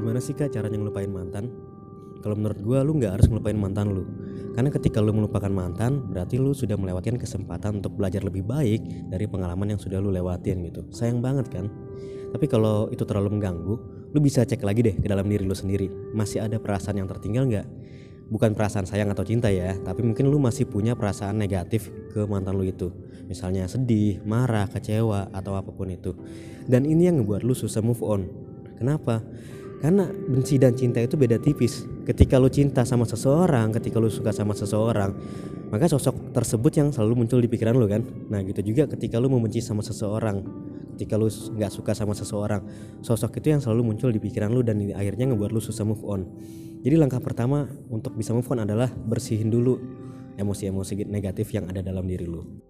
gimana sih kak caranya ngelupain mantan? Kalau menurut gue lu nggak harus ngelupain mantan lu. Karena ketika lu melupakan mantan Berarti lu sudah melewatkan kesempatan untuk belajar lebih baik Dari pengalaman yang sudah lu lewatin gitu. Sayang banget kan? Tapi kalau itu terlalu mengganggu Lu bisa cek lagi deh ke dalam diri lu sendiri. Masih ada perasaan yang tertinggal nggak? Bukan perasaan sayang atau cinta ya Tapi mungkin lu masih punya perasaan negatif ke mantan lu itu. Misalnya sedih, marah, kecewa, atau apa pun itu. Dan ini yang ngebuat lu susah move on. Kenapa? Karena benci dan cinta itu beda tipis. Ketika lu cinta sama seseorang, ketika lu suka sama seseorang, maka sosok tersebut yang selalu muncul di pikiran lu kan. Nah gitu juga ketika lu membenci sama seseorang, ketika lu nggak suka sama seseorang, sosok itu yang selalu muncul di pikiran lu dan akhirnya ngebuat lu susah move on. Jadi langkah pertama untuk bisa move on adalah bersihin dulu emosi-emosi negatif yang ada dalam diri lu.